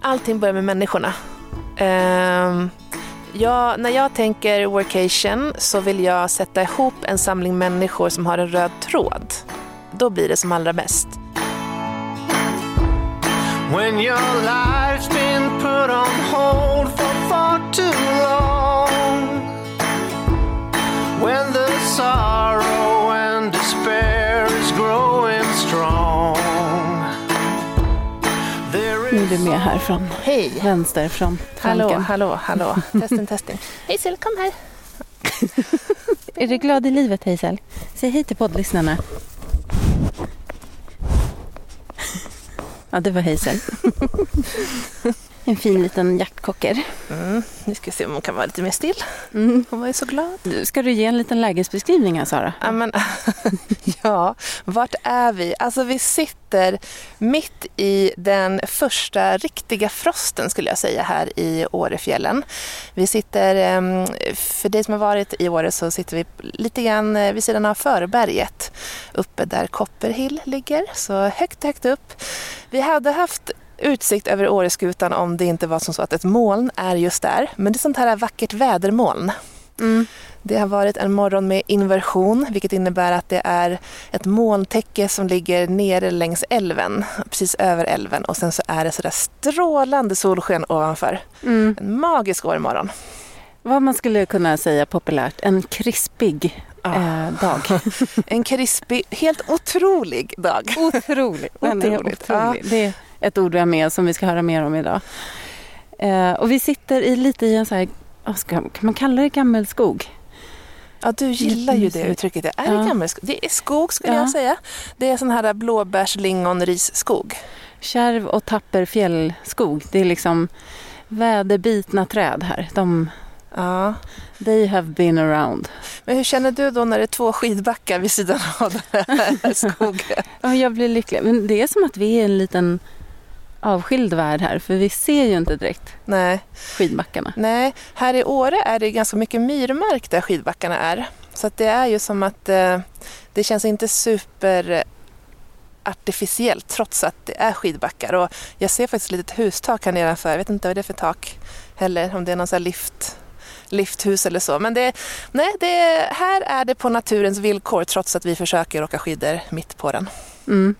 Allting börjar med människorna. Ehm, jag, när jag tänker workation så vill jag sätta ihop en samling människor som har en röd tråd. Då blir det som allra bäst. When your life's been put on hold for far too long. When the sorrow and despair is growing strong. Är du med här från Hej! vänster från Hallå, hallå, hallå. Testing, testing. Sil, kom här. Är du glad i livet Hazel? Säg hej till poddlyssnarna. Ja, det var Hazel. En fin liten jaktkocker. Mm, nu ska vi se om hon kan vara lite mer still. Mm. Hon var ju så glad. Ska du ge en liten lägesbeskrivning här Sara? Ja, men, ja, vart är vi? Alltså vi sitter mitt i den första riktiga frosten skulle jag säga här i Årefjällen. Vi sitter, em, för dig som har varit i Åre så sitter vi lite grann eh, vid sidan av Förberget uppe där Copperhill ligger, så högt, högt upp. Vi hade haft utsikt över Åreskutan om det inte var som så att ett moln är just där, men det är sånt här vackert vädermoln. Mm. Det har varit en morgon med inversion, vilket innebär att det är ett molntäcke som ligger nere längs älven, precis över älven och sen så är det sådär strålande solsken ovanför. Mm. En magisk vårmorgon. Vad man skulle kunna säga populärt, en krispig Ah. eh, dag. En krispig, helt otrolig dag. Otroligt. Den är Otroligt, otrolig. Det ett ord vi har med som vi ska höra mer om idag. Eh, och vi sitter i lite i en så här, ska, kan man kalla det gammelskog? Ja, du gillar ju det uttrycket. Det är, Ja. gammelskog. det är skog skulle Ja. jag säga. Det är sån här blåbärs, lingon, risskog. Kärv och tapper fjällskog. Det är liksom väderbitna träd här. De, Ja. they have been around. Men hur känner du då när det är två skidbackar vid sidan av den här skogen? Ja, jag blir lycklig. Men det är som att vi är en liten avskild värld här. För vi ser ju inte direkt Nej. skidbackarna. Nej, här i Åre är det ganska mycket myrmark där skidbackarna är. Så det är ju som att eh, det känns inte super artificiellt trots att det är skidbackar. Och jag ser faktiskt ett litet hustak här nedanför. Jag vet inte vad det är för tak heller, om det är någon sån lift, lifthus eller så. Men det, nej, det, här är det på naturens villkor trots att vi försöker åka skidor mitt på den. Mm.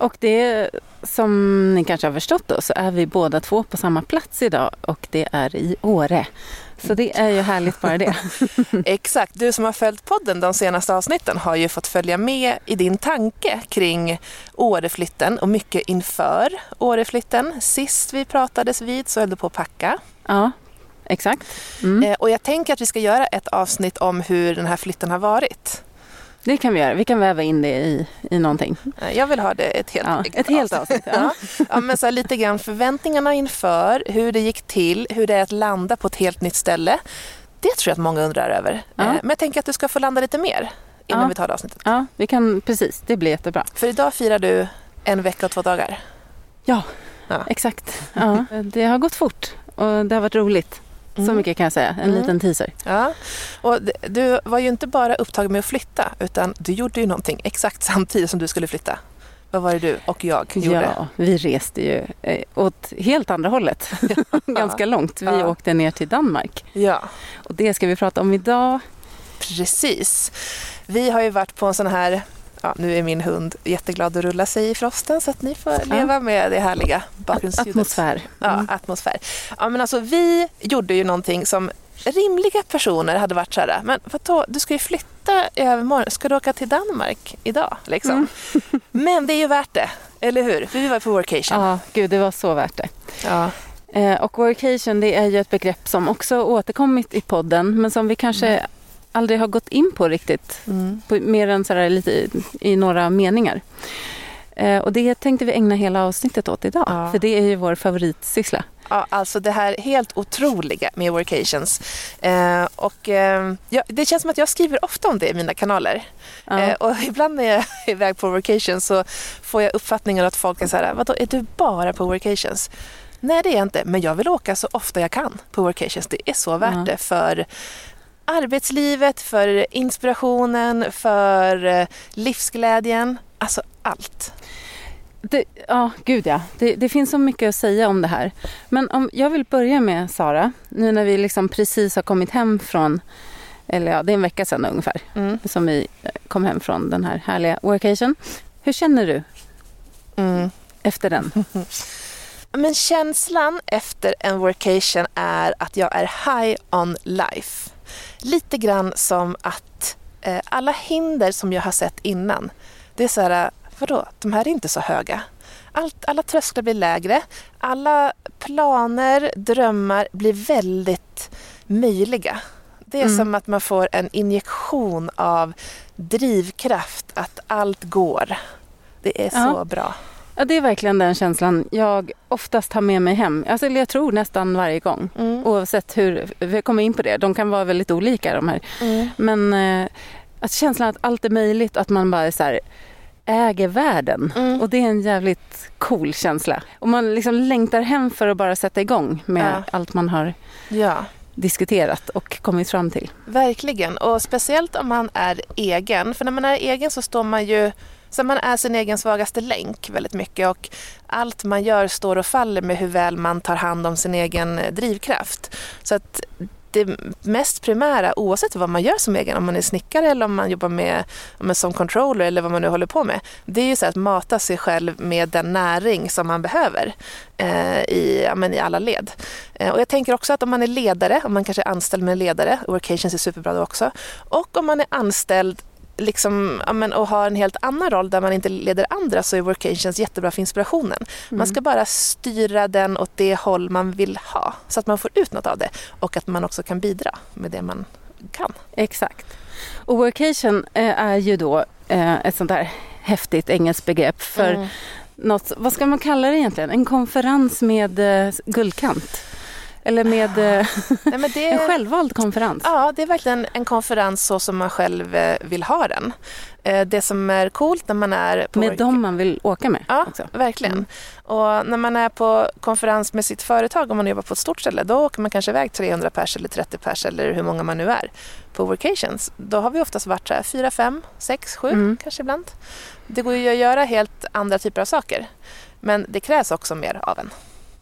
Och det som ni kanske har förstått då så är vi båda två på samma plats idag och det är i Åre. Så det är ju härligt bara det. Exakt, du som har följt podden de senaste avsnitten har ju fått följa med i din tanke kring Åreflytten och mycket inför Åreflytten. Sist vi pratades vid så höll du på att packa. Ja, exakt. Mm. Eh, och jag tänker att vi ska göra ett avsnitt om hur den här flytten har varit. Det kan vi göra. Vi kan väva in det i, i någonting. Eh, Jag vill ha det ett helt, Ja, ett helt avsnitt. Ja. Ja. Men så här, lite grann förväntningarna inför, hur det gick till, hur det är att landa på ett helt nytt ställe. Det tror jag att många undrar över. Ja. Eh, Men jag tänker att du ska få landa lite mer innan vi tar det avsnittet. ja, vi kan precis. Det blir jättebra. För idag firar du en vecka och två dagar. Ja, exakt. Det har gått fort och det har varit roligt. Så Mm. mycket kan jag säga. En Mm. liten teaser. Ja. Och du var ju inte bara upptagen med att flytta utan du gjorde ju någonting exakt samtidigt som du skulle flytta. Vad var det du och jag gjorde? Ja, vi reste ju eh, åt helt andra hållet. Ganska långt. Vi Ja. åkte ner till Danmark. Ja, Och det ska vi prata om idag. precis. Vi har ju varit på en sån här Ja, nu är min hund jätteglad att rulla sig i frosten så att ni får leva med det härliga bakgrundsljudet. Atmosfär. Ja, Mm. atmosfär. Ja, men alltså, vi gjorde ju någonting som rimliga personer hade varit så här, men vadå, du ska ju flytta i övermorgon, ska du åka till Danmark idag? Liksom. Mm. Men det är ju värt det, eller hur? För vi var på workation. Ja, gud det var så värt det. Ja. Eh, och workation det är ju ett begrepp som också återkommit i podden men som vi kanske aldrig har gått in på riktigt. Mm. På, mer än så här lite i, i några meningar. Eh, och det tänkte vi ägna hela avsnittet åt idag. Ja. För det är ju vår favoritsyssla. Ja, alltså det här helt otroliga med workations. Eh, och, eh, ja, det känns som att jag skriver ofta om det i mina kanaler. Ja. Eh, och ibland när jag är iväg på workations så får jag uppfattningen att folk är så här, vadå, är du bara på workations? Nej, det är jag inte, men jag vill åka så ofta jag kan på workations. Det är så värt det för arbetslivet, för inspirationen, för eh, livsglädjen, alltså allt. Det, ja, gud ja. Det, det finns så mycket att säga om det här. Men om jag vill börja med Sara, nu när vi liksom precis har kommit hem från, eller ja, det är en vecka sedan ungefär, Mm. som vi eh, kom hem från den här härliga workation. Hur känner du Mm. efter den? Men känslan efter en workation är att jag är high on life. Lite grann som att eh, alla hinder som jag har sett innan, det är så här, vadå, de här är inte så höga. Allt, alla trösklar blir lägre, alla planer, drömmar blir väldigt möjliga. Det är Mm. som att man får en injektion av drivkraft, att allt går. Det är Ja. så bra. Ja, det är verkligen den känslan jag oftast har med mig hem. Alltså, jag tror nästan varje gång. Mm. Oavsett hur, vi kommer in på det, de kan vara väldigt olika de här. Mm. Men att känslan att allt är möjligt och att man bara är så här, äger världen. Mm. Och det är en jävligt cool känsla. Och man liksom längtar hem för att bara sätta igång med Ja. allt man har Ja. diskuterat och kommit fram till. Verkligen, och speciellt om man är egen. För när man är egen så står man ju så man är sin egen svagaste länk väldigt mycket och allt man gör står och faller med hur väl man tar hand om sin egen eh, drivkraft. Så att det mest primära, oavsett vad man gör som egen, om man är snickare eller om man jobbar med, med som controller eller vad man nu håller på med, det är ju så att mata sig själv med den näring som man behöver eh, i, ja, men i alla led. Eh, och jag tänker också att om man är ledare, om man kanske är anställd med en ledare, workations är superbra då också, och om man är anställd liksom, ja, men, och har en helt annan roll där man inte leder andra så är workations jättebra för inspirationen. Man ska bara styra den åt det håll man vill ha så att man får ut något av det och att man också kan bidra med det man kan. Exakt. Och workation eh, är ju då eh, ett sånt där häftigt engelskt begrepp för Mm. något, vad ska man kalla det egentligen? En konferens med eh, guldkant? Eller med eh, Nej, men det, en självvald konferens? Ja, det är verkligen en konferens så som man själv eh, vill ha den. Eh, Det som är coolt när man är på Med dem man vill åka med Ja, också. verkligen. Mm. Och när man är på konferens med sitt företag, om man jobbar på ett stort ställe, då åker man kanske iväg 300 pers eller 30 pers eller hur många man nu är på workations. Då har vi oftast varit så här 4, 5, 6, 7 Mm. kanske ibland. Det går ju att göra helt andra typer av saker. Men det krävs också mer av en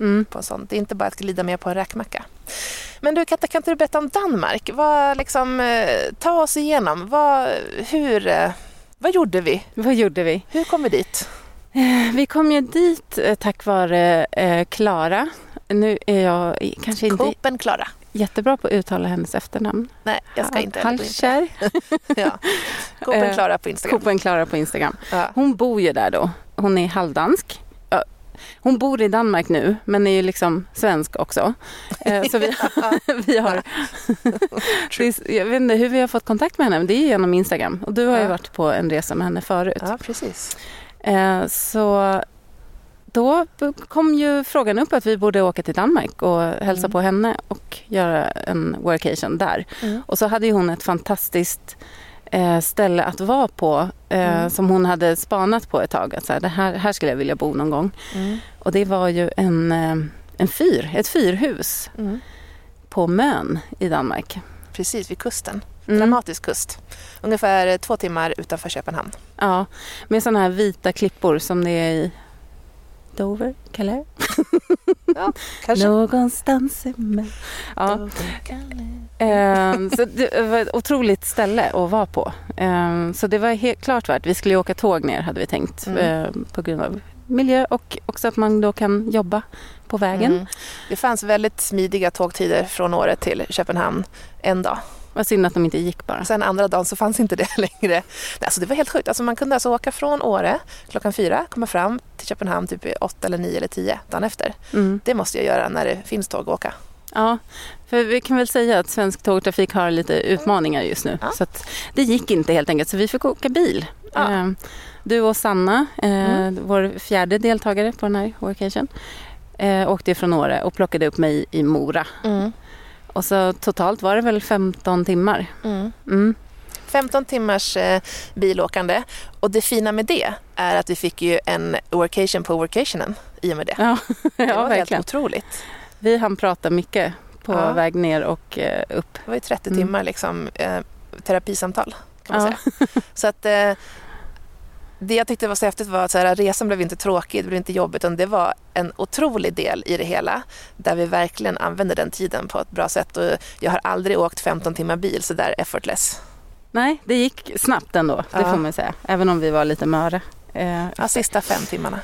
Mm. på en sån. Det är inte bara att glida med på en räkmacka. Men du Katta, kan inte du berätta om Danmark? Vad, liksom, eh, ta oss igenom. Vad, hur, eh, vad gjorde vi? Vad gjorde vi? Hur kom vi dit? Vi kom ju dit eh, tack vare eh, Klara. Nu är jag kanske inte Copen Klara. jättebra på att uttala hennes efternamn. Nej, jag ska inte Halskär. ja. Eh, Klara på Instagram. Kopen Klara på Instagram. Ja. Hon bor ju där då. Hon är halvdansk. Hon bor i Danmark nu men är ju liksom svensk också. Eh, Så vi, vi har... Det är- Jag vet inte hur vi har fått kontakt med henne men det är genom Instagram. Och du har ju varit på en resa med henne förut. ja, precis. Eh, Så då kom ju frågan upp att vi borde åka till Danmark och hälsa Mm. på henne och göra en workation där. Mm. Och så hade ju hon ett fantastiskt eh, ställe att vara på eh, Mm. som hon hade spanat på ett tag. Att så här, det här, här skulle jag vilja bo någon gång. Mm. Och det var ju en, eh, en fyr, ett fyrhus Mm. på Mön i Danmark. Precis, vid kusten. Mm. Dramatisk kust. Ungefär två timmar utanför Köpenhamn. Ja, med sådana här vita klippor som det är i Dover, Calais. Kanske. Någonstans emellan. Ja. Ehm, så det var ett otroligt ställe att vara på. Ehm, så det var helt klart värt. Vi skulle ju åka tåg ner hade vi tänkt Mm. ehm, på grund av miljö och också att man då kan jobba på vägen. Mm. Det fanns väldigt smidiga tågtider från året till Köpenhamn en dag. Vad synd att de inte gick bara. Sen andra dagen så fanns inte det längre. Alltså det var helt sjukt. Alltså man kunde alltså åka från Åre klockan fyra, komma fram till Köpenhamn typ åtta eller nio eller tio dagen efter. Mm. Det måste jag göra när det finns tåg att åka. Ja, för vi kan väl säga att svensk tågtrafik har lite utmaningar just nu. Ja. Så det gick inte helt enkelt, så vi fick åka bil. Ja. Ehm, Du och Sanna, eh, Mm. vår fjärde deltagare på den här workation, eh, åkte från Åre och plockade upp mig i Mora. Mm. Och så totalt var det väl 15 timmar. Mm. Mm. 15 timmars eh, bilåkande. Och det fina med det är att vi fick ju en workation på workationen i och med det. Ja, det ja var helt verkligen. otroligt. Vi hann prata mycket på Ja. väg ner och eh, upp. Det var ju 30 Mm. timmar liksom, eh, terapisamtal kan man Ja. säga. Så att, eh, det jag tyckte var så häftigt var att så här, resan blev inte tråkig, det blev inte jobbigt, utan det var en otrolig del i det hela där vi verkligen använde den tiden på ett bra sätt. Och jag har aldrig åkt 15 timmar bil så där effortless. Nej, det gick snabbt ändå, det Ja. får man säga. Även om vi var lite möre. Eh, Ja, sista fem timmarna.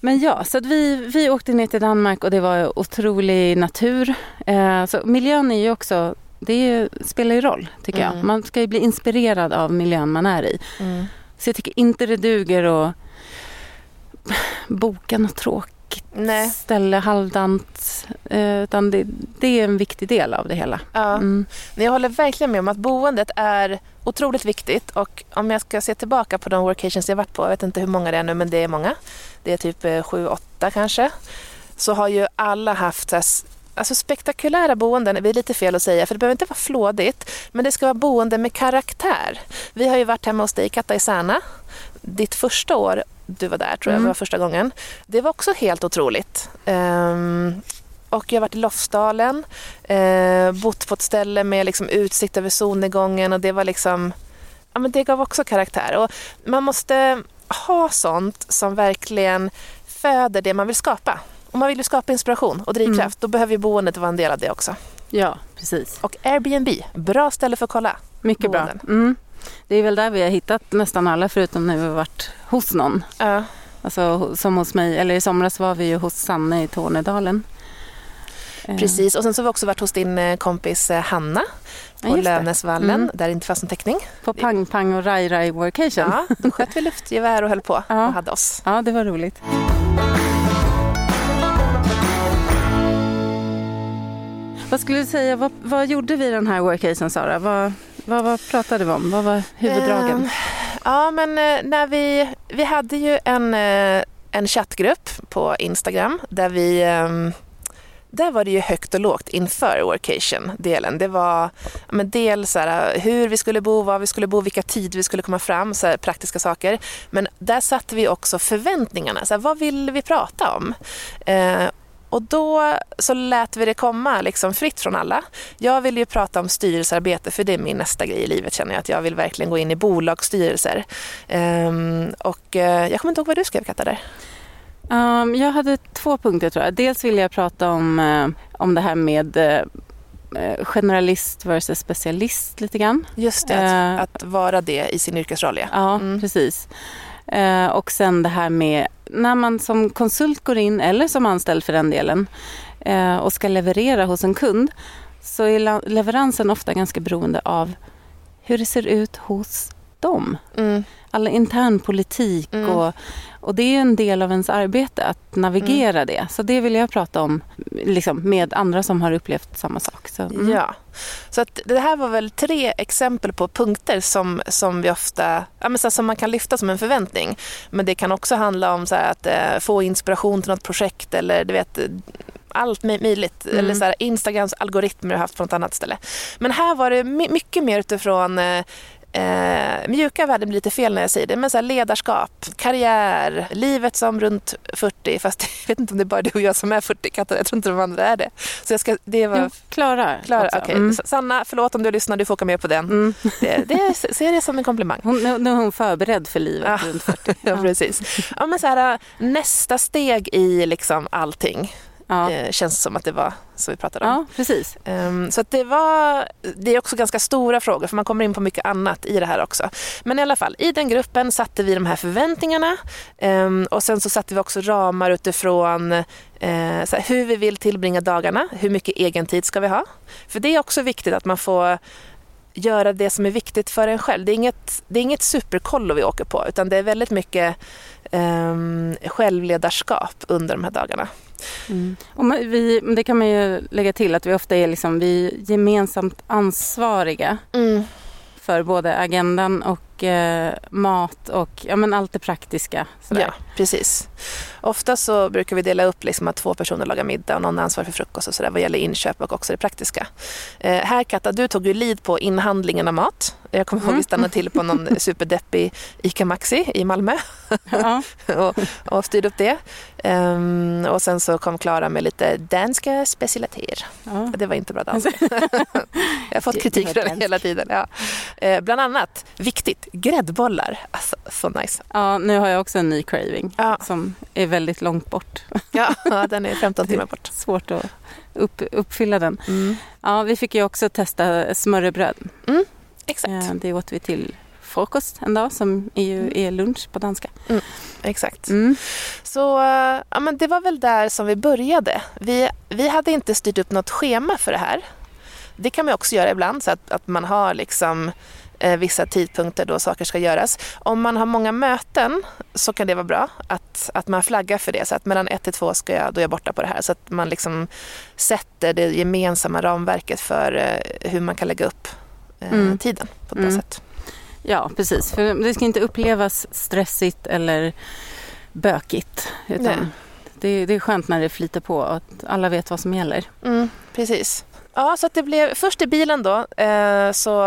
Men ja, så vi, vi åkte ner till Danmark och det var otrolig natur. Eh, så miljön är ju också, det är, spelar ju roll tycker jag. Mm. Man ska ju bli inspirerad av miljön man är i. Så jag tycker inte det duger att boka något tråkigt Nej. ställe halvdant. Eh, utan det, det är en viktig del av det hela. Ja. Mm. Men jag håller verkligen med om att boendet är otroligt viktigt och om jag ska se tillbaka på de workations jag varit på, jag vet inte hur många det är nu men det är många, det är typ eh, sju, åtta kanske, så har ju alla haft Alltså spektakulära boenden, det är lite fel att säga för det behöver inte vara flådigt men det ska vara boende med karaktär. Vi har ju varit hemma hos dig Katta i Särna, ditt första år du var där tror jag Mm. var första gången. Det var också helt otroligt. Ehm, och jag har varit i Lofsdalen, eh, bott på ett ställe med liksom utsikt över solnedgången och det var liksom, ja men det gav också karaktär. Och man måste ha sånt som verkligen föder det man vill skapa. Om man vill ju skapa inspiration och drivkraft, då behöver ju boendet vara en del av det också. Ja, precis. Och Airbnb, bra ställe för att kolla. Mycket bra. Boenden. Mm. Det är väl där vi har hittat nästan alla förutom när vi har varit hos någon. Ja, Alltså som hos mig, eller i somras var vi ju hos Sanne i Tornedalen. Eh, precis. Och sen så har vi också varit hos din eh, kompis eh, Hanna Ja, på det. Lövnäsvallen, Mm. där det inte fanns någon täckning. På Pang Pang och Rai Rai Workation. Ja, då sköt vi luftgevär och höll på Ja. och hade oss. Ja, det var roligt. Vad skulle du säga, vad, vad gjorde vi den här workation, Sara? Vad, vad, vad pratade vi om? Vad var huvuddragen? Ehm, ja, men eh, när vi, vi hade ju en, eh, en chattgrupp på Instagram där vi ehm, där var det ju högt och lågt inför workation-delen. Det var men dels så här, eh, hur vi skulle bo, var vi skulle bo, vilka tider vi skulle komma fram, så här, praktiska saker. Men där satte vi också förväntningarna. Så här, vad vill vi prata om? Eh, och då så lät vi det komma liksom fritt från alla. Jag vill ju prata om styrelsearbete för det är min nästa grej i livet känner jag att jag vill verkligen gå in i bolagsstyrelser. Ehm, och eh, jag kommer inte ihåg vad du skrev Katta där. Um, jag hade två punkter tror jag. Dels ville jag prata om, eh, om det här med eh, generalist versus specialist lite grann. Just det, att, att vara det i sin yrkesroll ja. Ja, Mm. precis. Eh, och sen det här med när man som konsult går in, eller som anställd för den delen, eh, och ska leverera hos en kund, så är leveransen ofta ganska beroende av hur det ser ut hos dem. Mm. All intern politik Mm. och, och det är en del av ens arbete att navigera det. Så det vill jag prata om liksom, med andra som har upplevt samma sak. Så, mm. Ja, så att det här var väl tre exempel på punkter som, som vi ofta, ja, men så som man kan lyfta som en förväntning. Men det kan också handla om så här, att eh, få inspiration till något projekt eller du vet allt möj- möjligt. Mm. Eller så här, Instagrams algoritmer har jag haft på något annat ställe. Men här var det my- mycket mer utifrån eh, mjuka värden blir lite fel när jag säger det, men så ledarskap, karriär, livet som runt 40, fast jag vet inte om det är bara du och jag som är 40 katter, jag tror inte de andra är det. Så jag ska, det var Jo, Klara. Klara, okej. Mm. Sanna, förlåt om du lyssnar, du får åka med på den. Mm. Det, det ser det som en komplimang. Hon, nu, är hon förberedd för livet Ja. runt 40. Ja, precis. Ja, men så här, nästa steg i liksom allting Ja. eh, känns som att det var så vi pratade om. ja, precis. Ehm, så att det var, det är också ganska stora frågor för man kommer in på mycket annat i det här också. Men i alla fall, i den gruppen satte vi de här förväntningarna ehm, och sen så satte vi också ramar utifrån så här, hur vi vill tillbringa dagarna, hur mycket egen tid ska vi ha? För det är också viktigt att man får göra det som är viktigt för en själv. Det är inget, det är inget superkollo vi åker på utan det är väldigt mycket ehm, självledarskap under de här dagarna. Och man- vi, det kan man ju lägga till att vi ofta är liksom, vi gemensamt ansvariga för både agendan och eh, mat och ja, men allt det praktiska. Sådär. Ja, precis. Ofta så brukar vi dela upp liksom att två personer lagar middag och någon är ansvarig för frukost och sådär vad gäller inköp och också det praktiska. Eh, här Katta, du tog ju lead på inhandlingen av mat. Jag kommer ihåg Mm. vi stannade till på någon superdeppig ICA Maxi i Malmö Ja. och, och styrde upp det. Ehm, och sen så kom Klara med lite danska specialiteter. Ja. Det var inte bra alls. Jag har fått kritik för det hela tiden. Ja. Eh, bland annat, viktigt, och gräddbollar. Alltså, så nice. Ja, nu har jag också en ny craving Ja. som är väldigt långt bort. Ja, ja den är 15 timmar bort. Svårt att upp, uppfylla den. Mm. Ja, vi fick ju också testa smörrebröd. Exakt. Eh, Det åt vi till frukost en dag som är ju är lunch på danska. Exakt. Mm. Så eh, ja, men det var väl där som vi började. Vi, vi hade inte styrt upp något schema för det här. Det kan man också göra ibland, så att, att man har liksom vissa tidpunkter då saker ska göras. Om man har många möten så kan det vara bra att, att man flaggar för det. Så att mellan ett till två ska jag, då är jag borta på det här. Så att man liksom sätter det gemensamma ramverket för eh, hur man kan lägga upp eh, Mm. tiden på ett bra Mm. sätt. Ja, precis. För det ska inte upplevas stressigt eller bökigt. Nej. Utan det, det är skönt när det flyter på och att alla vet vad som gäller. Mm, precis. Ja, så att det blev först i bilen då. Eh, så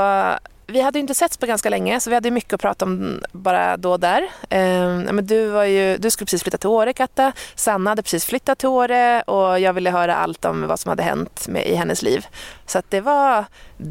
vi hade ju inte setts på ganska länge så vi hade mycket att prata om bara då och där. Eh, men du, var ju, du skulle precis flytta till Åre, Katta. Sanna hade precis flyttat till Åre och jag ville höra allt om vad som hade hänt med, i hennes liv. Så det var,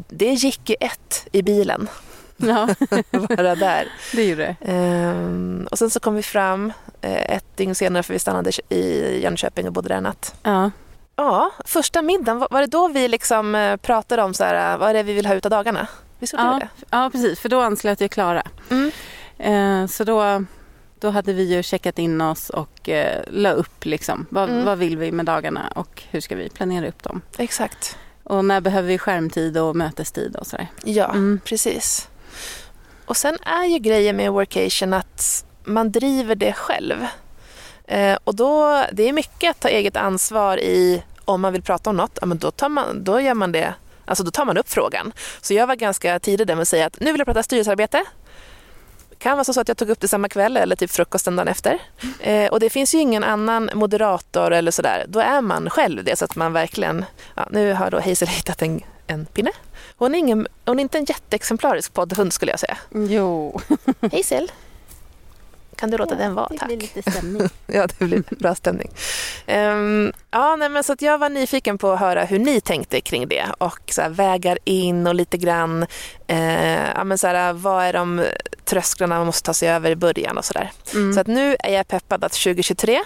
det gick i ett i bilen, Ja, bara där. det gjorde det. Eh, och sen så kom vi fram eh, ett dygn senare för vi stannade i Jönköping och bodde där en natt. Ja. Ja, första middagen, var- det då vi liksom eh, pratade om så här, vad är det vi vill ha ut av dagarna? Visst Ja, det? ja, precis. För då anslöt ju Klara. Mm. Eh, så då, då hade vi ju checkat in oss och eh, la upp liksom. Vad, Mm. vad vill vi med dagarna och hur ska vi planera upp dem? Exakt. Och när behöver vi skärmtid och mötestid och sådär. Ja, Mm. precis. Och sen är ju grejen med workation att man driver det själv. Eh, och då, det är mycket att ta eget ansvar i om man vill prata om något, ja, men då, tar man, då gör man det Alltså då tar man upp frågan. Så jag var ganska tidig där med att säga att nu vill jag prata styrelsearbete. kan vara så att jag tog upp det samma kväll eller typ frukosten dagen efter. Eh, och det finns ju ingen annan moderator eller sådär. Då är man själv det så att man verkligen, ja, nu har då Hazel hittat en, en pinne. Hon är, ingen, hon är inte en jätteexemplarisk poddhund skulle jag säga. Jo, Hazel, kan du låta den vara tack? lite stämning. Ja, det blir bra stämning. Ehm, ja, nej, men så att jag var nyfiken på att höra hur ni tänkte kring det och så här, vägar in och lite grann, eh, ja, men så här, vad är de trösklarna man måste ta sig över i början och sådär. Mm. Så att nu är jag peppad att 2023,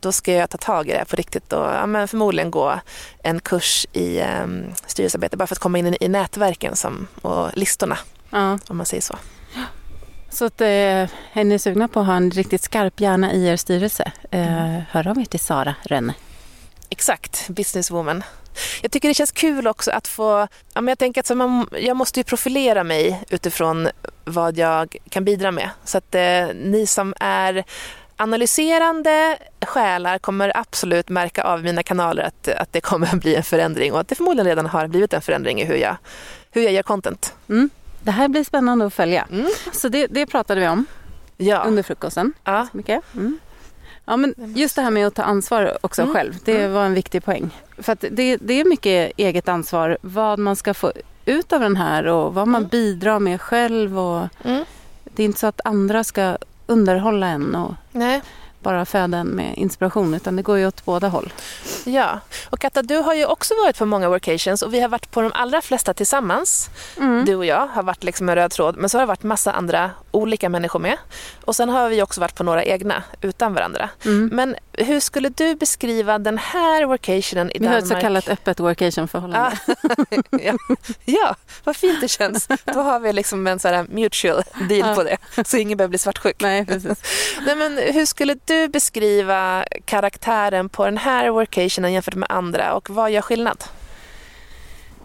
då ska jag ta tag i det här på riktigt och ja, men förmodligen gå en kurs i eh, styrelsearbete bara för att komma in i, i nätverken som, och listorna, ja. om man säger så. Så att, eh, är ni sugna på att ha en riktigt skarp hjärna i er styrelse? Eh, hör av er till Sara Rönne. Exakt, businesswoman. Jag tycker det känns kul också att få... Ja, men jag tänker att så man, jag måste ju profilera mig utifrån vad jag kan bidra med. Så att eh, ni som är analyserande själar kommer absolut märka av mina kanaler att, att det kommer att bli en förändring och att det förmodligen redan har blivit en förändring i hur jag, hur jag gör content. Mm. Det här blir spännande att följa. Mm. Så det, det pratade vi om Ja. under frukosten. ja. Mycket. Mm. Ja, men just det här med att ta ansvar också Mm. själv, det var en viktig poäng. För det, det är mycket eget ansvar vad man ska få ut av den här och vad man Mm. bidrar med själv. Och Mm. det är inte så att andra ska underhålla en och Nej. Bara föda en med inspiration utan det går ju åt båda håll. Ja, och Katta, du har ju också varit på många workations och vi har varit på de allra flesta tillsammans. Mm. Du och jag har varit liksom en röd tråd, men så har det varit massa andra olika människor med. Och sen har vi också varit på några egna utan varandra. Mm. Men hur skulle du beskriva den här workationen i Vi har Danmark? ett så kallat öppet workationförhållande. Ah, ja. ja, vad fint det känns. Då har vi liksom en sån här mutual deal på det, så ingen behöver bli svartsjuk. Nej, precis. Nej, men hur skulle du beskriva karaktären på den här workationen jämfört med andra och vad gör skillnad?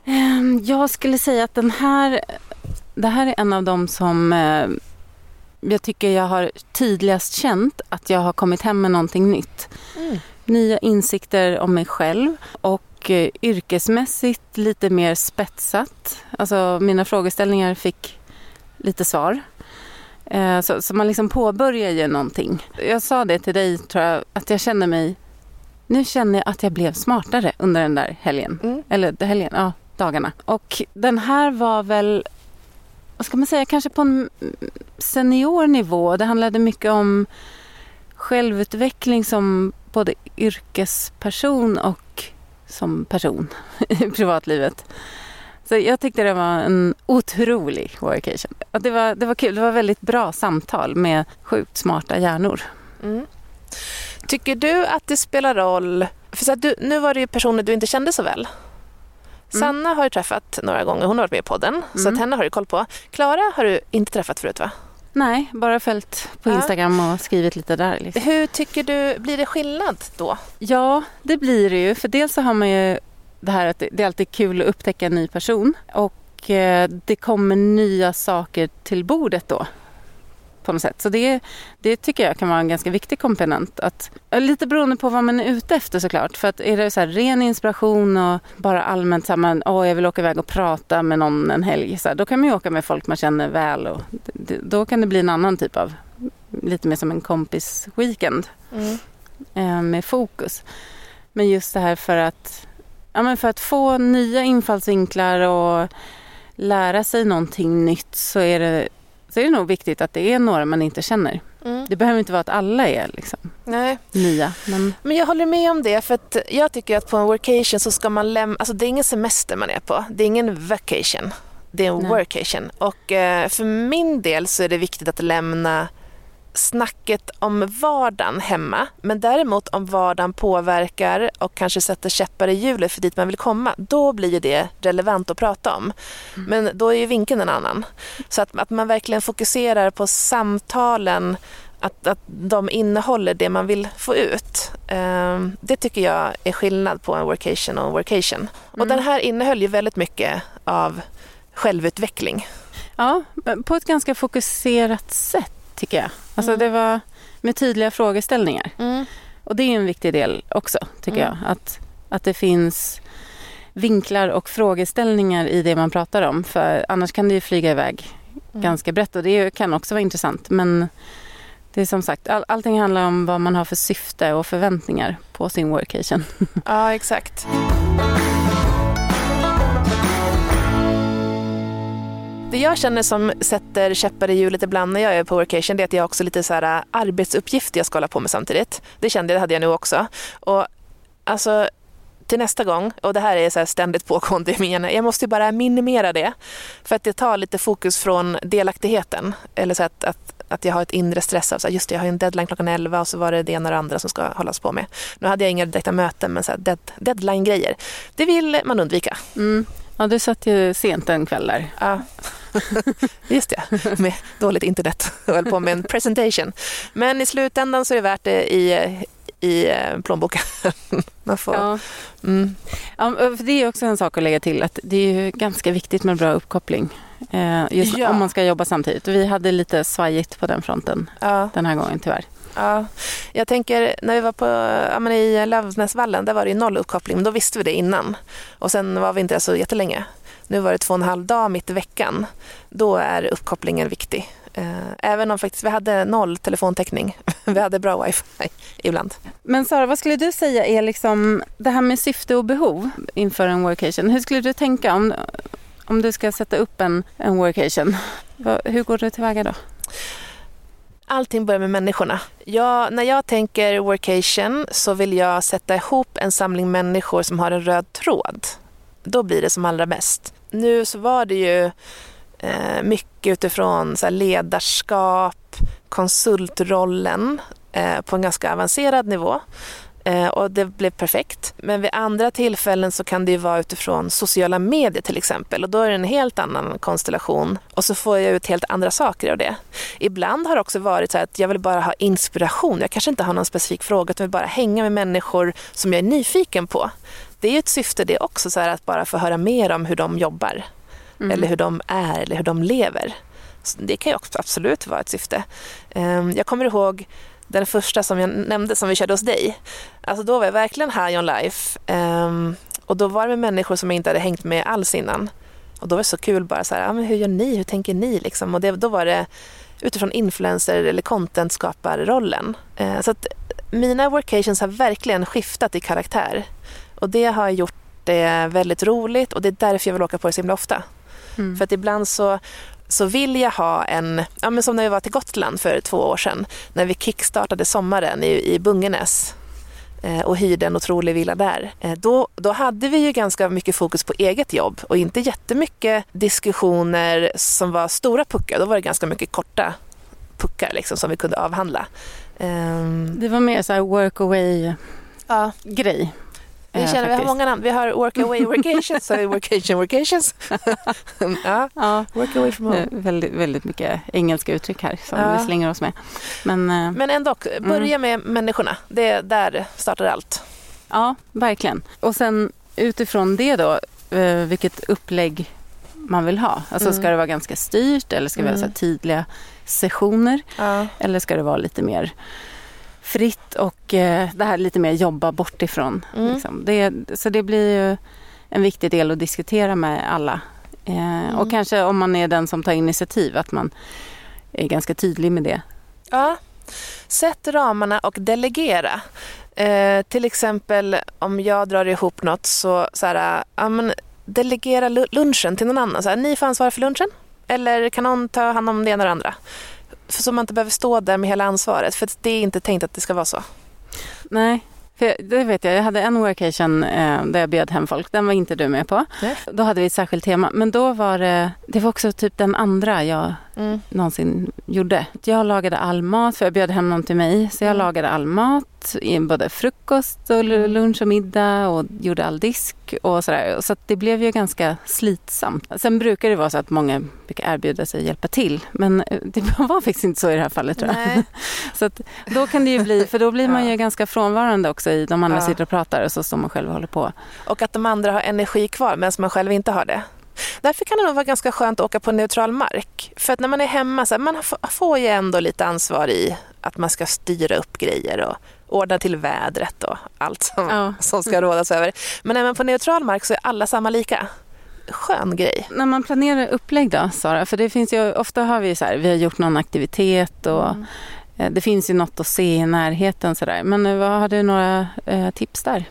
Ehm, Jag skulle säga att den här, det här är en av dem som eh, jag tycker jag har tydligast känt att jag har kommit hem med någonting nytt. Nya insikter om mig själv och eh, yrkesmässigt lite mer spetsat. Alltså mina frågeställningar fick lite svar. Eh, Så, så man liksom påbörjar ju någonting. Jag sa det till dig tror jag, att jag känner mig nu känner jag att jag blev smartare under den där helgen. Mm. Eller helgen, ja, dagarna. Och den här var väl, vad ska man säga, kanske på en senior nivå. Det handlade mycket om självutveckling som både yrkesperson och som person i privatlivet. Så jag tyckte det var en otrolig workation. Och det, var, det var kul. Det var väldigt bra samtal med sjukt smarta hjärnor. Mm. Tycker du att det spelar roll, för så att du, nu var det ju personer du inte kände så väl. Mm. Sanna har du träffat några gånger, hon har varit med i podden, så Mm. att henne har du koll på. Klara har du inte träffat förut va? Nej, bara följt på Ja. Instagram och skrivit lite där. Liksom. Hur tycker du, blir det skillnad då? Ja, det blir det ju. För dels så har man ju det här att det det är alltid kul att upptäcka en ny person. Och eh, det kommer nya saker till bordet då. På något sätt. Så det, det tycker jag kan vara en ganska viktig komponent. Att, lite beroende på vad man är ute efter såklart. För att är det så här ren inspiration och bara allmänt så här, man, åh, jag vill åka iväg och prata med någon en helg. Så här, då kan man ju åka med folk man känner väl. Och det, då kan det bli en annan typ av, lite mer som en kompis-weekend eh, med fokus. Men just det här för att, ja, men för att få nya infallsvinklar och lära sig någonting nytt så är det, så är det nog viktigt att det är några man inte känner. Mm. Det behöver inte vara att alla är liksom Nej, nya. Men, men jag håller med om det för att jag tycker att på en workation så ska man lämna, alltså det är ingen semester man är på, det är ingen vacation, det är en Nej. workation. Och eh, för min del så är det viktigt att lämna snacket om vardagen hemma, men däremot om vardagen påverkar och kanske sätter käppar i hjulet för dit man vill komma, då blir ju det relevant att prata om. Men då är ju vinkeln en annan. Så att, att man verkligen fokuserar på samtalen, att, att de innehåller det man vill få ut. Ehm, det tycker jag är skillnad på en workation och en workation. Och Mm. den här innehöll ju väldigt mycket av självutveckling. ja, på ett ganska fokuserat sätt tycker jag. Alltså Mm. det var med tydliga frågeställningar. Och det är en viktig del också, tycker Mm. jag. Att, att det finns vinklar och frågeställningar i det man pratar om. För annars kan det ju flyga iväg Mm. ganska brett och det kan också vara intressant. Men det är som sagt, all, allting handlar om vad man har för syfte och förväntningar på sin workation. Ja, exakt. Det jag känner som sätter käppar i hjulet ibland när jag är på workation det är att jag också har lite så här äh, arbetsuppgifter jag ska hålla på med samtidigt. Det kände jag, det hade jag nu också. Och alltså till nästa gång, och det här är så här ständigt pågående i min hjärna, jag måste ju bara minimera det. För att det tar lite fokus från delaktigheten. Eller så att, att, att jag har ett inre stress av så här, just det, jag har en deadline klockan 11 och så var det det ena och det andra som ska hållas på med. Nu hade jag inga direkta möten men så här dead, deadline-grejer, det vill man undvika. Mm. Ja, du satt ju sent en kväll där. Ja, just det. Med dåligt internet och höll på med en presentation. Men i slutändan så är det värt det i, i eh, plånboken. Man får, Ja. mm, Ja, för det är också en sak att lägga till att det är ganska viktigt med bra uppkoppling. Eh, just Ja. om man ska jobba samtidigt. Vi hade lite svajigt på den fronten ja, den här gången tyvärr. ja. Jag tänker när vi var på, ja, i Lövsnäsvallen, där var det ju noll uppkoppling, men då visste vi det innan. Och sen var vi inte där så jättelänge. Nu var det två och en halv dag mitt i veckan. Då är uppkopplingen viktig. Eh, Även om faktiskt vi hade noll telefontäckning. Vi hade bra wifi ibland. Men Sara, vad skulle du säga är liksom det här med syfte och behov inför en workation? Hur skulle du tänka om, om du ska sätta upp en, en workation? Hur går du tillväga då? Allting börjar med människorna. Jag, när jag tänker workation så vill jag sätta ihop en samling människor som har en röd tråd. Då blir det som allra bäst. Nu så var det ju eh, mycket utifrån så här ledarskap, konsultrollen eh, på en ganska avancerad nivå. Eh, och det blev perfekt. Men vid andra tillfällen så kan det ju vara utifrån sociala medier till exempel och då är det en helt annan konstellation och så får jag ut helt andra saker av det. Ibland har det också varit så här att jag vill bara ha inspiration. Jag kanske inte har någon specifik fråga utan vill bara hänga med människor som jag är nyfiken på. Det är ju ett syfte det också, så här, att bara få höra mer om hur de jobbar Mm. eller hur de är eller hur de lever. Så det kan ju också absolut vara ett syfte. Ehm, Jag kommer ihåg den första som jag nämnde som vi körde hos dig. Alltså då var jag verkligen high on life. Ehm, och då var det med människor som jag inte hade hängt med alls innan. Och då var det så kul bara så här, ja, men hur gör ni, hur tänker ni liksom? Och det, då var det utifrån influencer eller content-skaparrollen. Eh, så att mina workations har verkligen skiftat i karaktär. Och det har gjort det väldigt roligt och det är därför jag vill åka på det så himla ofta. Mm. För att ibland så, så vill jag ha en, ja men som när vi var till Gotland för två år sedan, när vi kickstartade sommaren i, i Bungenäs. eh, och hyrde en otrolig villa där. Eh, då, då hade vi ju ganska mycket fokus på eget jobb och inte jättemycket diskussioner som var stora puckar. Då var det ganska mycket korta puckar liksom, som vi kunde avhandla. Ehm, Det var mer så här work away ja, grej. Vi eh, känner vi har faktiskt. många namn. Vi har work away workations, så workation workations. ja, Ja, work away from home. är väldigt, väldigt mycket engelska uttryck här som Ja. vi slänger oss med. Men, eh, Men ändå, börja Mm. med människorna. Det där startar allt. ja, verkligen. Och sen utifrån det då, eh, vilket upplägg man vill ha. Alltså Mm. ska det vara ganska styrt eller ska vi ha så Mm. tydliga sessioner? Ja. Eller ska det vara lite mer fritt och eh, det här lite mer jobba bort ifrån. Mm. Liksom. Det, så det blir ju en viktig del att diskutera med alla. Eh, Och kanske om man är den som tar initiativ att man är ganska tydlig med det. Ja, sätt ramarna och delegera. Eh, till exempel om jag drar ihop något så, så här, ja, men delegera lu- lunchen till någon annan. Så här, ni får ansvara för lunchen eller kan någon ta hand om det ena och det andra? För så man inte behöver stå där med hela ansvaret för det är inte tänkt att det ska vara så. Nej, för det vet jag. Jag hade en workation eh, där jag bjöd hem folk. Den var inte du med på. Nej. Då hade vi ett särskilt tema. Men då var det, det var också typ den andra jag Mm. någonsin gjorde. Jag lagade all mat, för jag bjöd hem någon till mig. Så jag Mm. lagade all mat, både frukost och lu- lunch och middag och gjorde all disk och sådär. Så det blev ju ganska slitsamt. Sen brukar det vara så att många brukar erbjuda sig att hjälpa till. Men eh, det var faktiskt inte så i det här fallet tror jag. Nej. Så att då kan det ju bli, för då blir man Ja. ju ganska frånvarande också i de andra Ja. sitter och pratar och så står man själv och håller på. Och att de andra har energi kvar medan man själv inte har det. Därför kan det nog vara ganska skönt att åka på neutral mark. För att när man är hemma, så här, man får ju ändå lite ansvar i att man ska styra upp grejer och ordna till vädret och allt som, Ja. som ska rådas över. Men även på neutral mark så är alla samma lika. Skön grej. När man planerar upplägg då, Sara? För det finns ju, ofta har vi så här, vi har gjort någon aktivitet och Mm. eh, det finns ju något att se i närheten sådär. Men eh, vad har du några eh, tips där?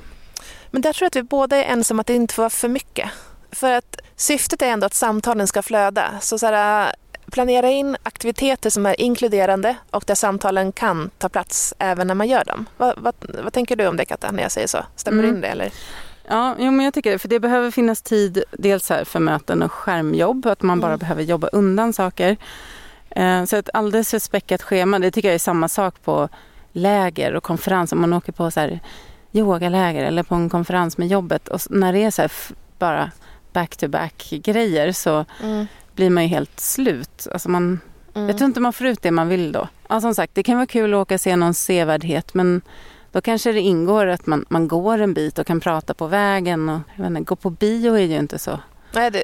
Men där tror jag att vi båda är ensamma att det inte får vara för mycket. För att syftet är ändå att samtalen ska flöda. Så, så här, planera in aktiviteter som är inkluderande och där samtalen kan ta plats även när man gör dem. Vad, vad, vad tänker du om det Katta, när jag säger så? Stämmer Mm. in det eller? Ja, jo, men jag tycker det. För det behöver finnas tid dels här för möten och skärmjobb. Att man bara Mm. behöver jobba undan saker. Eh, så ett alldeles för späckat schema, det tycker jag är samma sak på läger och konferens. Om man åker på så här yogaläger eller på en konferens med jobbet. Och när det är så här bara back-to-back grejer så blir man ju helt slut. Alltså man, Mm. Jag tror inte man får ut det man vill då. Ja, som sagt, det kan vara kul att åka och se någon sevärdhet men då kanske det ingår att man, man går en bit och kan prata på vägen. Och, jag inte, gå på bio är ju inte så. Nej, det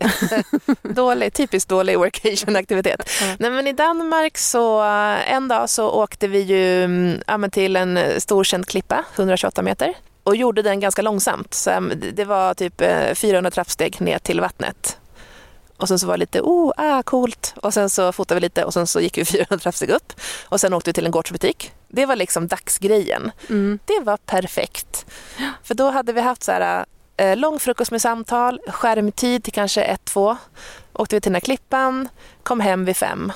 dålig, typiskt dålig workation-aktivitet. Ja. Nej, men I Danmark så en dag så åkte vi ju mm, ja, till en storkänd klippa, 128 meter, och gjorde den ganska långsamt. Så, mm, det- var typ eh, 400 trappsteg ner till vattnet. Och sen så var det lite, oh, ah, coolt. Och sen så fotade vi lite och sen så gick vi 400 trappsteg upp. Och sen åkte vi till en gårdsbutik. Det var liksom dagsgrejen. Mm. Det var perfekt. För då hade vi haft så här, eh, lång frukost med samtal, skärmtid till kanske ett, två. Åkte vi till den här klippan, kom hem vid fem.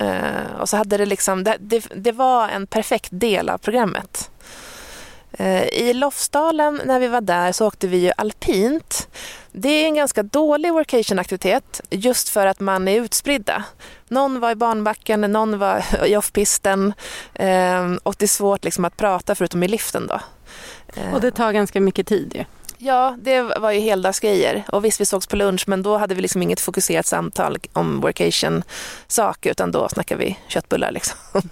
Eh, och så hade det liksom, det, det, det var en perfekt del av programmet. Eh, I Lofsdalen när vi var där så åkte vi ju alpint. Det är en ganska dålig workation-aktivitet just för att man är utspridda. Någon var i banbacken, någon var i offpisten eh, och det är svårt liksom att prata förutom i liften då. Och det tar ganska mycket tid ju. Ja, det var ju heldagsgrejer. Och visst, vi sågs på lunch, men då hade vi liksom inget fokuserat samtal om workation-saker, utan då snackade vi köttbullar. Liksom.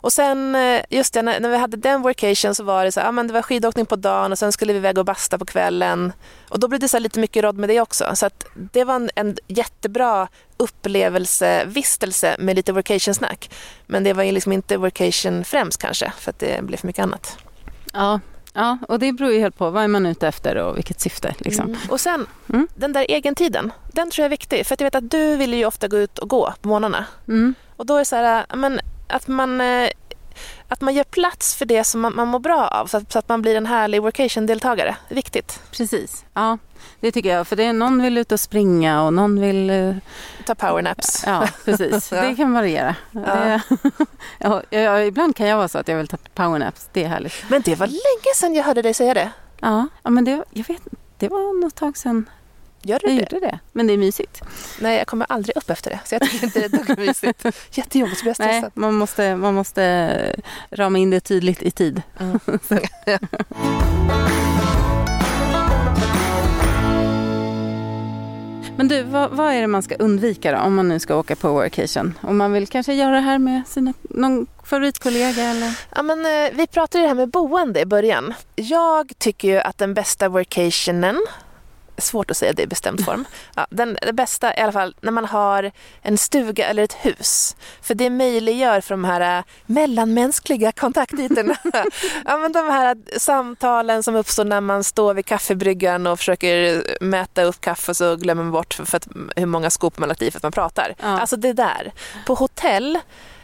Och sen, eh, just det, när, vi hade den workation så var det så ja, men det var skidåkning på dagen och sen skulle vi iväg och basta på kvällen. Och då blev det så lite mycket råd med det också. Så att det var en, en jättebra upplevelsevistelse med lite workation-snack. Men det var ju liksom inte workation främst kanske, för att det blev för mycket annat. Ja ja, och det beror ju helt på vad är man ute efter och vilket syfte. Liksom. Mm. Och sen, Mm. den där egentiden, den tror jag är viktig. För jag vet att du vill ju ofta gå ut och gå på morgnarna. Mm. Och då är det så här, men, att man... att man gör plats för det som man, man mår bra av så att, så att man blir en härlig workation-deltagare. Viktigt. Precis. Ja, det tycker jag. För det är, någon vill ut och springa och någon vill... eh, Ta powernaps. Ja, precis. Ja. Det kan variera. Det, ja, ja, ibland kan jag vara så att jag vill ta powernaps. Det är härligt. Men det var länge sedan jag hörde dig säga det. Ja, ja men det, jag vet det var något tag sedan Gör du jag det? gjorde det. Men det är mysigt. Nej, jag kommer aldrig upp efter det. Så jag tycker inte det är dugg mysigt. Jättejobbigt, så blir jag Nej, stressad. man måste, man måste rama in det tydligt i tid. Mm. Men du, vad, vad är det man ska undvika då om man nu ska åka på workation? Om man vill kanske göra det här med sina, någon favoritkollega eller? Ja, men, eh, vi pratade ju det här med boende i början. Jag tycker ju att den bästa workationen Svårt att säga det i bestämd form. Ja, den, det bästa i alla fall när man har en stuga eller ett hus. För det möjliggör för de här äh, mellanmänskliga kontaktytorna. ja, men de här samtalen som uppstår när man står vid kaffebryggan och försöker mäta upp kaffe och så glömmer man bort för att, hur många skop man lagt i för att man pratar. Ja. Alltså det där. På hotell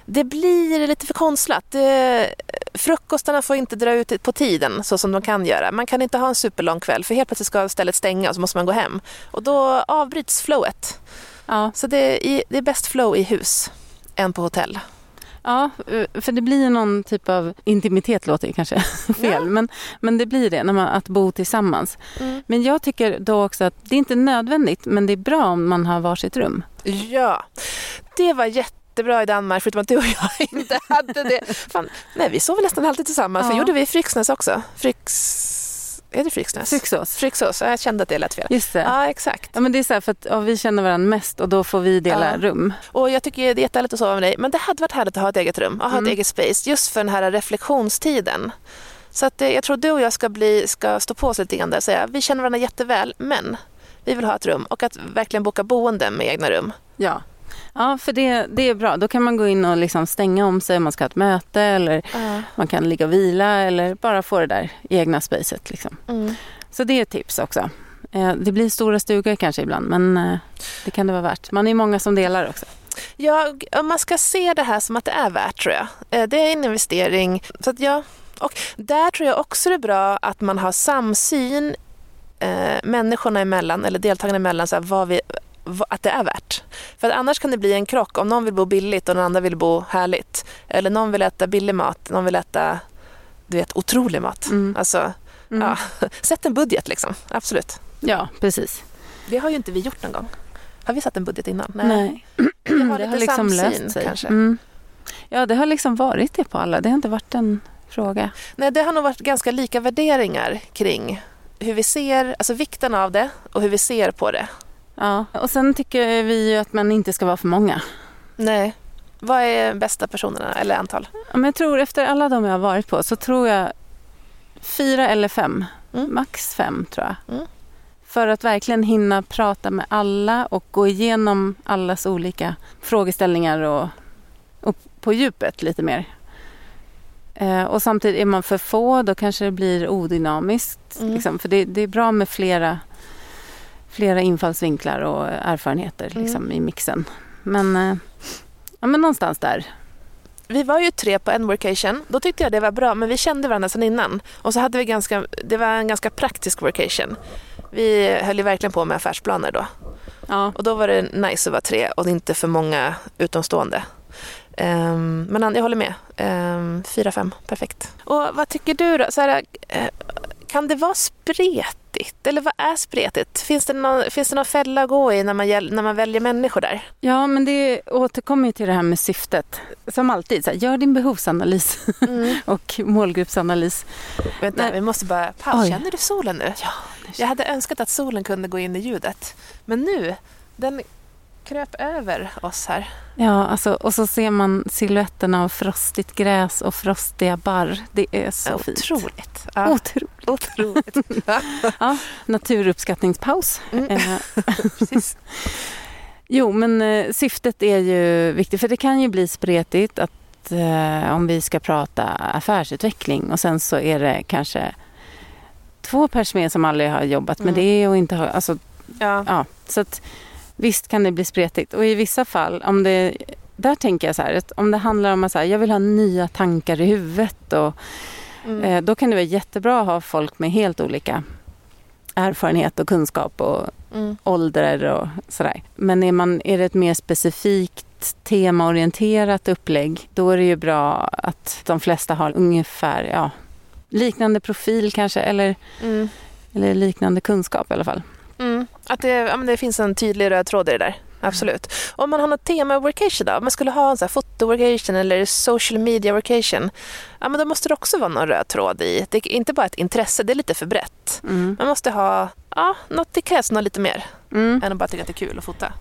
det blir lite för konstlat. Det, frukostarna får inte dra ut på tiden så som de kan göra. Man kan inte ha en superlång kväll för helt plötsligt ska stället stänga och så måste man gå hem. Och då avbryts flowet. Ja, Så det är, det är bäst flow i hus än på hotell. ja, för det blir någon typ av intimitet låter kanske fel, Ja. men, men det blir det när man, att bo tillsammans. Men jag tycker då också att det är inte nödvändigt, men det är bra om man har varsitt rum. Ja, det var jättebra i Danmark förutom att du och jag inte hade det. Fan, nej, vi sov nästan alltid tillsammans. Ja. Det gjorde vi i Fryksnäs också. Fryks... Är det Fryksnäs? Fryksås. Ja, Jag kände att det lät fel. Just det. Ja, exakt. Ja, men det är så här för att ja, vi känner varandra mest och då får vi dela Ja. rum. Och jag tycker det är jättehärligt att sova med dig. Men det hade varit härligt att ha ett eget rum och ha Mm. ett eget space just för den här reflektionstiden. Så att, eh, jag tror du och jag ska, bli, ska stå på oss lite grann där och säga vi känner varandra jätteväl men vi vill ha ett rum och att verkligen boka boende med egna rum. Ja. Ja, för det, det är bra. Då kan man gå in och liksom stänga om sig om man ska ha ett möte eller man kan ligga och vila eller bara få det där egna spacet. Liksom. Mm. Så det är ett tips också. Eh, Det blir stora stugor kanske ibland men eh, det kan det vara värt. Man är många som delar också. Ja, man ska se det här som att det är värt tror jag. Eh, Det är en investering. Så ja, och där tror jag också det är bra att man har samsyn eh, människorna emellan eller deltagarna emellan så här, vad vi, att det är värt. För annars kan det bli en krock om någon vill bo billigt och någon annan vill bo härligt. Eller någon vill äta billig mat, någon vill äta du vet, otrolig mat. Mm. Alltså, Mm. ja, sätt en budget liksom. Absolut. Ja, precis. Det har ju inte vi gjort någon gång. Har vi satt en budget innan? Nej. Vi har Det har liksom samsyn, löst sig. kanske. Mm. Ja, det har liksom varit det på alla. Det har inte varit en fråga. Nej, det har nog varit ganska lika värderingar kring hur vi ser, alltså vikten av det och hur vi ser på det. Ja. Och sen tycker vi ju att man inte ska vara för många. Nej. Vad är bästa personerna eller antal? Ja, men jag tror efter alla de jag har varit på så tror jag fyra eller fem. Mm. Max fem tror jag. Mm. För att verkligen hinna prata med alla och gå igenom allas olika frågeställningar och, och på djupet lite mer. Eh, och samtidigt är man för få då kanske det blir odynamiskt. Mm. Liksom, för det, det är bra med flera, flera infallsvinklar och erfarenheter Mm. liksom, i mixen. Men, eh, ja, men någonstans där. Vi var ju tre på en workation. Då tyckte jag det var bra, men vi kände varandra sedan innan. Och så hade vi ganska, det var en ganska praktisk workation. Vi höll ju verkligen på med affärsplaner då. Ja. Och då var det nice att vara tre och inte för många utomstående. Ehm, men jag håller med. Um, fyra, fem, perfekt. Och vad tycker du då? Så här, eh, kan det vara spretigt? Eller vad är spretigt? Finns det någon, finns det någon fälla att gå i när man, när man väljer människor där? Ja, men det återkommer ju till det här med syftet. Som alltid, så här, gör din behovsanalys och målgruppsanalys. Vänta, Nej. vi måste bara paus. Känner du solen nu? Ja, Jag hade önskat att solen kunde gå in i ljudet. Men nu, den kröp över oss här. ja alltså, och så ser man siluetterna av frostigt gräs och frostiga barr. Det är så fint. Otroligt. Ja, Otroligt. otroligt. Ja, naturuppskattningspaus. Mm. Eh, Precis. Jo, men eh, syftet är ju viktigt för det kan ju bli spretigt att eh, om vi ska prata affärsutveckling och sen så är det kanske två personer som aldrig har jobbat med Mm. det och inte har, alltså, Ja. ja, så att visst kan det bli spretigt och i vissa fall om det där tänker jag så här, att om det handlar om att så här, jag vill ha nya tankar i huvudet och Mm. eh, då kan det vara jättebra att ha folk med helt olika erfarenhet och kunskap och Mm. ålder och sådär. Men är, man, är det ett mer specifikt temaorienterat upplägg, då är det ju bra att de flesta har ungefär ja, liknande profil kanske, eller, Mm. eller liknande kunskap i alla fall. Mm. Att det, ja, men det finns en tydlig röd tråd i det där. Absolut. Om man har något tema workation då? Om man skulle ha en foto-workation eller social media workation. Ja, men då måste det också vara någon röd tråd i. Det är inte bara ett intresse, det är lite för brett. Mm. Man måste ha, ja, något, det krävs något lite mer Mm. än att bara tycka att det är kul att fota.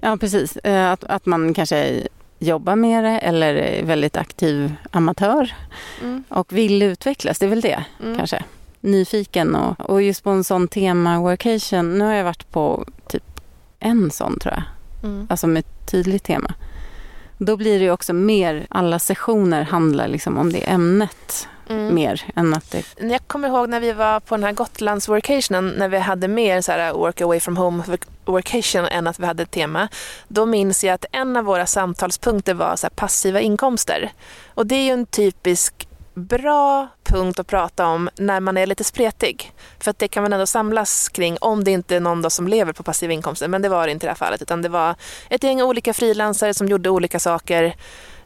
Ja, precis. Eh, Att, att man kanske jobbar med det eller är väldigt aktiv amatör Mm. och vill utvecklas. Det är väl det Mm. kanske. Nyfiken och, och just på en sån tema workation. Nu har jag varit på typ en sån tror jag. Mm. Alltså med ett tydligt tema. Då blir det också mer, alla sessioner handlar liksom om det ämnet Mm. mer än att det... Jag kommer ihåg när vi var på den här Gotlands workationen när vi hade mer så här work away from home workation än att vi hade ett tema. Då minns jag att en av våra samtalspunkter var så passiva inkomster. Och det är ju en typisk bra punkt att prata om när man är lite spretig. För att det kan man ändå samlas kring om det inte är någon som lever på passiva inkomster. Men det var det inte i det här fallet utan det var ett gäng olika frilansare som gjorde olika saker.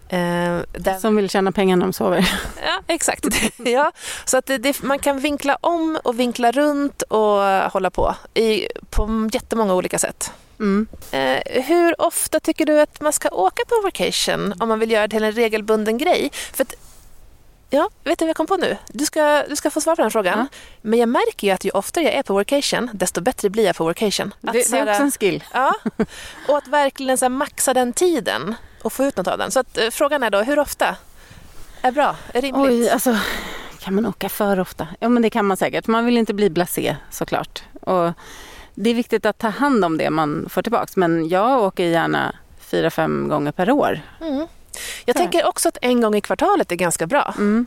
Eh, Som vill tjäna pengar när de sover. Ja, exakt. ja. Så att det, det, man kan vinkla om och vinkla runt och hålla på i, på jättemånga olika sätt. Mm. Eh, hur ofta tycker du att man ska åka på vacation om man vill göra det till en regelbunden grej? För att, ja, vet du vad jag kom på nu? Du ska, du ska få svara på den frågan. Ja. Men jag märker ju att ju oftare jag är på vacation, desto bättre blir jag på vacation. Att Det, det är här- också en skill. Ja, och att verkligen så här maxa den tiden och få ut något av den. Så att, eh, frågan är då, hur ofta är bra? Är rimligt? Oj, alltså kan man åka för ofta? Ja, men det kan man säkert. Man vill inte bli blasé såklart. Och det är viktigt att ta hand om det man får tillbaks. Men jag åker gärna fyra, fem gånger per år. Mm. Jag Ja. tänker också att en gång i kvartalet är ganska bra. Mm.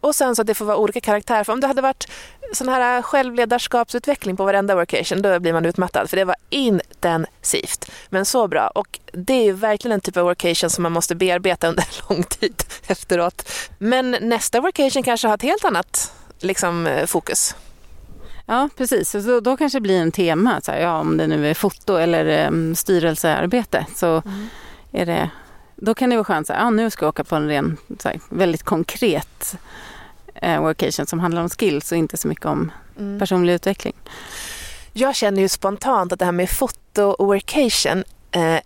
Och sen så att det får vara olika karaktärer. För om det hade varit sån här självledarskapsutveckling på varenda workation, då blir man utmattad. För det var intensivt, men så bra. Och det är ju verkligen en typ av workation som man måste bearbeta under lång tid efteråt. Men nästa workation kanske har ett helt annat liksom, eh, fokus. Ja, precis. Så då, då kanske det blir en tema. Så här, ja, om det nu är foto eller um, styrelsearbete så är det, då kan det vara skönt att ja, nu ska jag åka på en ren, här, väldigt konkret eh, workation som handlar om skills och inte så mycket om Mm. personlig utveckling. Jag känner ju spontant att det här med foto och workation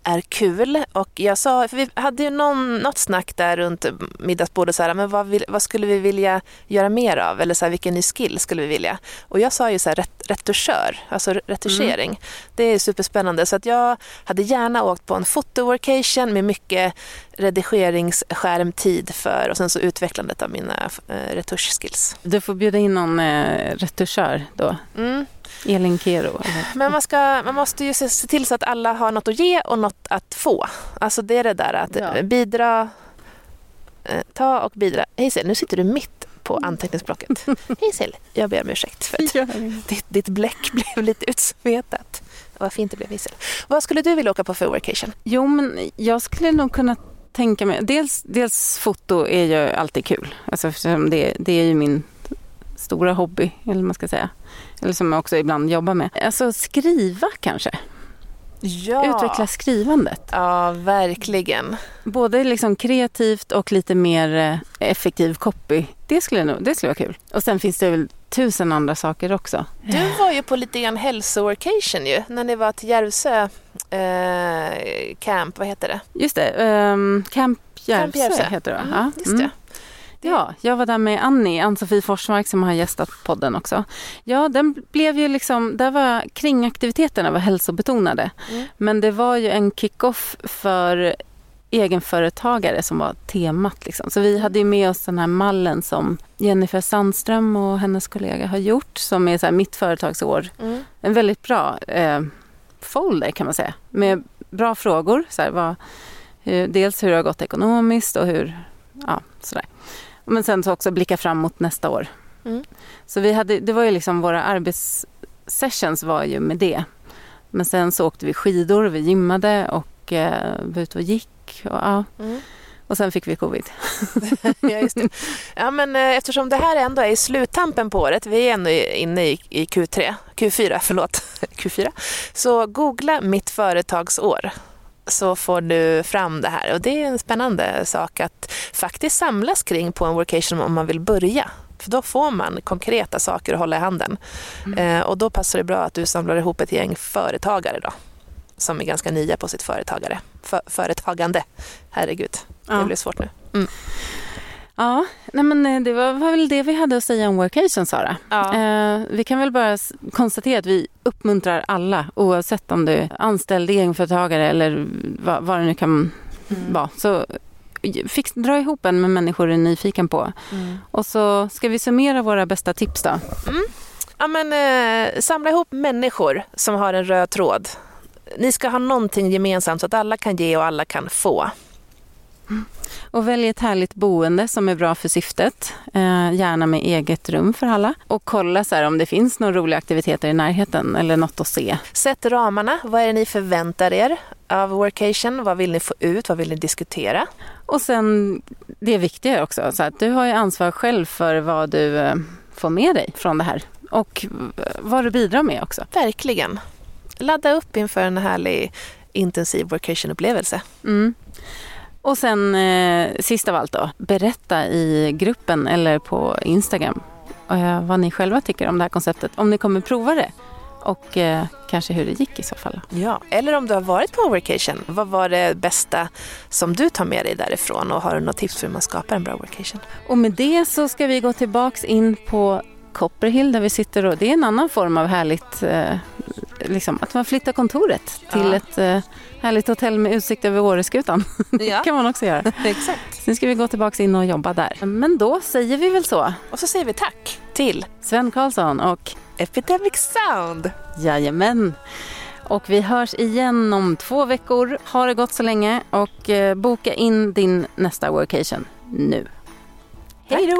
är kul. Och jag sa, vi hade ju någon, något snack där runt middagsbordet, så här, men vad, vill, vad skulle vi vilja göra mer av? Eller så här, vilken ny skill skulle vi vilja? Och jag sa ju så här, ret, retuschör, alltså retuschering. Det är superspännande. Så att jag hade gärna åkt på en foto-workation med mycket redigeringsskärmtid för och sen så utvecklandet av mina eh, retuschskills. Du får bjuda in någon eh, retuschör då. Mm. Elin Kero. Men man, ska, man måste ju se, till så att alla har något att ge och något att få. Alltså det är det där att Ja. bidra, eh, ta och bidra. Hej Sil, nu sitter du mitt på anteckningsblocket. Hej Sil, jag ber om ursäkt för att ditt, ditt bläck blev lite utsmetat. Vad fint det blev Sil. Vad skulle du vilja åka på för workation? Jo, men jag skulle nog kunna tänka mig... Dels, dels foto är ju alltid kul. Alltså, det, det är ju min stora hobby, eller man ska säga. Eller som jag också ibland jobbar med. Alltså skriva kanske. Ja. Utveckla skrivandet. Ja, verkligen. Både liksom kreativt och lite mer eh, effektiv copy. Det skulle, nog, det skulle vara kul. Och sen finns det väl tusen andra saker också. Du var ju på lite grann hälsoworkation ju, när ni var till Järvsö eh, camp, vad heter det? Just det, ehm, Camp Camp Järvsö Järvsö. heter det va? Mm, Ja, just mm. Ja, jag var där med Annie, Ann-Sofie Forsmark som har gästat podden också. Ja, den blev ju liksom, där var kringaktiviteterna var hälsobetonade. Mm. Men det var ju en kick-off för egenföretagare som var temat. Liksom. Så vi hade ju med oss den här mallen som Jennifer Sandström och hennes kollega har gjort som är så här mitt företagsår. Mm. En väldigt bra eh, folder kan man säga med bra frågor. Så här, vad, hur, dels hur det har gått ekonomiskt och hur, ja sådär. Men sen så också blicka fram mot nästa år. Mm. Så vi hade, det var ju liksom våra arbetssessions var ju med det. Men sen så åkte vi skidor, vi gymmade och eh, var ute och gick. Och, ja. Mm. och sen fick vi covid. ja, just det. Ja, men, eh, eftersom det här ändå är i sluttampen på året, vi är ännu inne i, i Q3, Q4, förlåt, Q4, så googla mitt företagsår så får du fram det här. Och Det är en spännande sak att faktiskt samlas kring på en workation om man vill börja. För då får man konkreta saker att hålla i handen. Eh, och då passar det bra att du samlar ihop ett gäng företagare då, som är ganska nya på sitt företagare. För, företagande. Herregud, det Ja. blir svårt nu. Ja, nej men eh, det var, var väl det vi hade att säga om workation Sara. Ja. Eh, vi kan väl bara konstatera att vi uppmuntrar alla oavsett om du är anställd, egenföretagare eller vad, vad det nu kan Mm. vara. Så fix, dra ihop en med människor du är nyfiken på. Mm. Och så ska vi summera våra bästa tips då. Ja, men, eh, samla ihop människor som har en röd tråd. Ni ska ha någonting gemensamt så att alla kan ge och alla kan få. Och välj ett härligt boende som är bra för syftet. Eh, gärna med eget rum för alla. Och kolla så här om det finns några roliga aktiviteter i närheten eller något att se. Sätt ramarna. Vad är det ni förväntar er av workation? Vad vill ni få ut? Vad vill ni diskutera? Och sen det viktiga också, så att du har ju ansvar själv för vad du eh, får med dig från det här. Och eh, vad du bidrar med också. Verkligen. Ladda upp inför en härlig intensiv workation-upplevelse. Mm. Och sen eh, sist av allt då, berätta i gruppen eller på Instagram eh, vad ni själva tycker om det här konceptet. Om ni kommer prova det och eh, kanske hur det gick i så fall. Ja. Eller om du har varit på workation. Vad var det bästa som du tar med dig därifrån? Och har du något tips för hur man skapar en bra workation? Och med det så ska vi gå tillbaks in på Copperhill där vi sitter och det är en annan form av härligt, eh, liksom att man flyttar kontoret till Ja. ett eh, härligt hotell med utsikt över Åreskutan. Ja, kan man också göra. exakt. Sen ska vi gå tillbaks in och jobba där. Men då säger vi väl så. Och så säger vi tack till Sven Karlsson och Epidemic Sound. Jajamän. Och vi hörs igen om två veckor. Ha det gott så länge och eh, boka in din nästa workation nu. Hej då!